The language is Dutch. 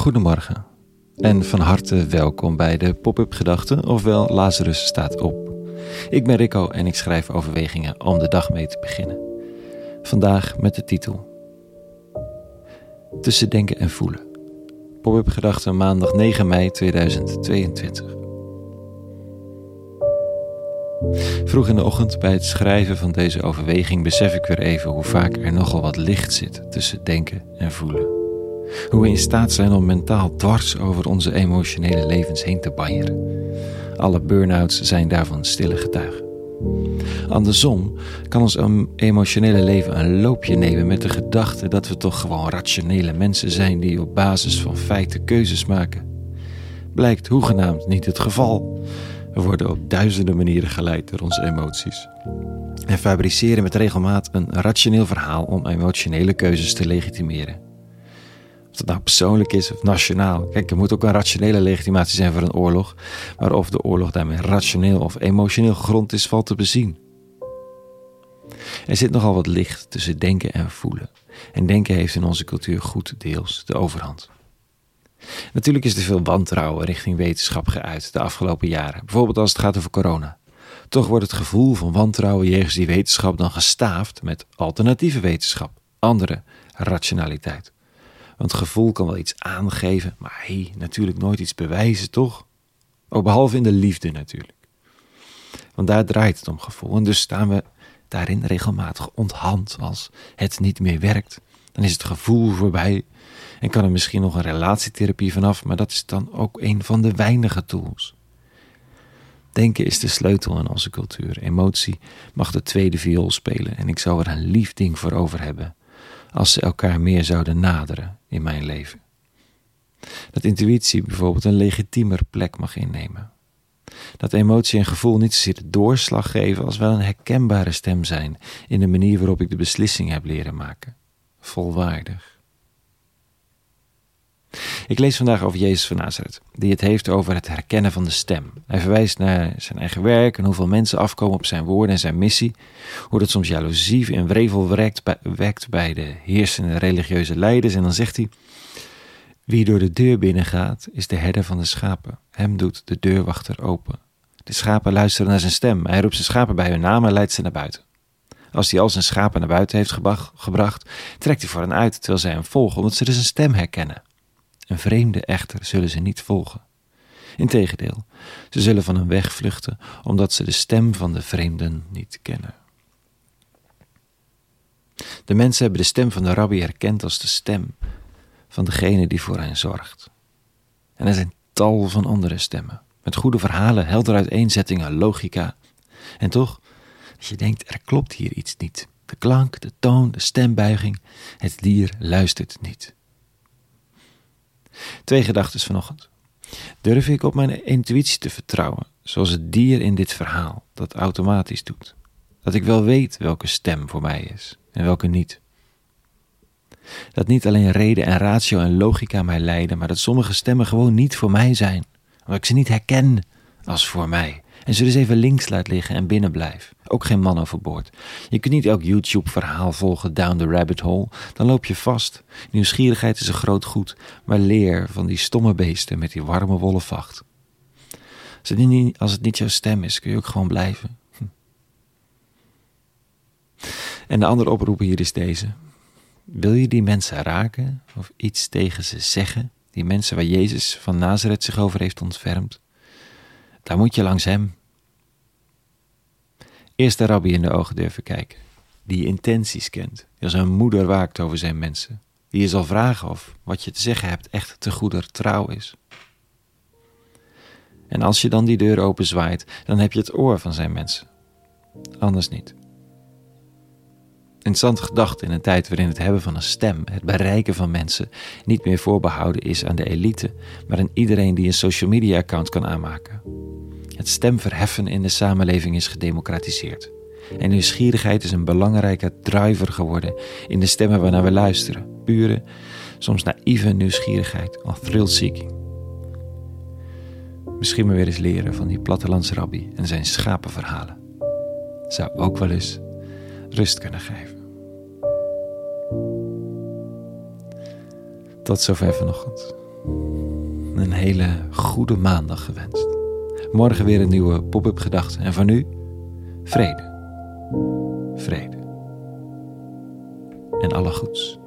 Goedemorgen en van harte welkom bij de Pop-up Gedachten, ofwel Lazarus staat op. Ik ben Rico en ik schrijf overwegingen om de dag mee te beginnen. Vandaag met de titel Tussen denken en voelen. Pop-up Gedachten maandag 9 mei 2022. Vroeg in de ochtend bij het schrijven van deze overweging besef ik weer even hoe vaak er nogal wat licht zit tussen denken en voelen. Hoe we in staat zijn om mentaal dwars over onze emotionele levens heen te banjeren. Alle burn-outs zijn daarvan stille getuigen. Andersom kan ons emotionele leven een loopje nemen met de gedachte dat we toch gewoon rationele mensen zijn die op basis van feiten keuzes maken. Blijkt hoegenaamd niet het geval. We worden op duizenden manieren geleid door onze emoties. En fabriceren met regelmaat een rationeel verhaal om emotionele keuzes te legitimeren. Of dat nou persoonlijk is of nationaal. Kijk, er moet ook een rationele legitimatie zijn voor een oorlog. Maar of de oorlog daarmee rationeel of emotioneel gegrond is, valt te bezien. Er zit nogal wat licht tussen denken en voelen. En denken heeft in onze cultuur goed deels de overhand. Natuurlijk is er veel wantrouwen richting wetenschap geuit de afgelopen jaren, bijvoorbeeld als het gaat over corona. Toch wordt het gevoel van wantrouwen jegens die wetenschap dan gestaafd met alternatieve wetenschap, andere rationaliteit. Want gevoel kan wel iets aangeven, maar hey, natuurlijk nooit iets bewijzen, toch? Ook behalve in de liefde natuurlijk. Want daar draait het om gevoel. En dus staan we daarin regelmatig onthand als het niet meer werkt. Dan is het gevoel voorbij en kan er misschien nog een relatietherapie vanaf, maar dat is dan ook een van de weinige tools. Denken is de sleutel in onze cultuur. Emotie mag de tweede viool spelen en ik zou er een lief ding voor over hebben als ze elkaar meer zouden naderen in mijn leven. Dat intuïtie bijvoorbeeld een legitiemer plek mag innemen. Dat emotie en gevoel niet zozeer de doorslag geven als wel een herkenbare stem zijn in de manier waarop ik de beslissing heb leren maken. Volwaardig. Ik lees vandaag over Jezus van Nazareth, die het heeft over het herkennen van de stem. Hij verwijst naar zijn eigen werk en hoeveel mensen afkomen op zijn woorden en zijn missie. Hoe dat soms jaloezie en wrevel wekt bij, de heersende religieuze leiders. En dan zegt hij: Wie door de deur binnengaat, is de herder van de schapen. Hem doet de deurwachter open. De schapen luisteren naar zijn stem. Hij roept zijn schapen bij hun naam en leidt ze naar buiten. Als hij al zijn schapen naar buiten heeft gebracht, trekt hij voor hen uit terwijl zij hem volgen, omdat ze dus een stem herkennen. Een vreemde echter zullen ze niet volgen. Integendeel, ze zullen van hem wegvluchten, omdat ze de stem van de vreemden niet kennen. De mensen hebben de stem van de rabbi herkend als de stem van degene die voor hen zorgt. En er zijn tal van andere stemmen, met goede verhalen, heldere uiteenzettingen, logica. En toch, als je denkt, er klopt hier iets niet. De klank, de toon, de stembuiging, het dier luistert niet. Twee gedachten vanochtend. Durf ik op mijn intuïtie te vertrouwen, zoals het dier in dit verhaal dat automatisch doet? Dat ik wel weet welke stem voor mij is en welke niet. Dat niet alleen reden en ratio en logica mij leiden, maar dat sommige stemmen gewoon niet voor mij zijn, omdat ik ze niet herken als voor mij en ze dus even links laat liggen en binnen blijf. Ook geen man overboord. Je kunt niet elk YouTube-verhaal volgen down the rabbit hole, dan loop je vast. Nieuwsgierigheid is een groot goed, maar leer van die stomme beesten met die warme wollen vacht. Als het niet, als het niet jouw stem is, kun je ook gewoon blijven. Hm. En de andere oproep hier is deze. Wil je die mensen raken of iets tegen ze zeggen? Die mensen waar Jezus van Nazareth zich over heeft ontfermd? Daar moet je langs hem. Eerst de rabbi in de ogen durven kijken, die intenties kent, die als een moeder waakt over zijn mensen, die je zal vragen of wat je te zeggen hebt echt te goeder trouw is. En als je dan die deur openzwaait, dan heb je het oor van zijn mensen. Anders niet. Interessante gedachte in een tijd waarin het hebben van een stem, het bereiken van mensen, niet meer voorbehouden is aan de elite, maar aan iedereen die een social media account kan aanmaken. Het stemverheffen in de samenleving is gedemocratiseerd. En nieuwsgierigheid is een belangrijke driver geworden in de stemmen waarnaar we luisteren. Pure, soms naïeve nieuwsgierigheid of thrill-seeking. Misschien maar weer eens leren van die plattelandsrabbi en zijn schapenverhalen. Zou ook wel eens rust kunnen geven. Tot zover vanochtend. een hele goede maandag gewenst. Morgen weer een nieuwe pop-up gedachte. En voor nu, vrede. Vrede. En alle goeds.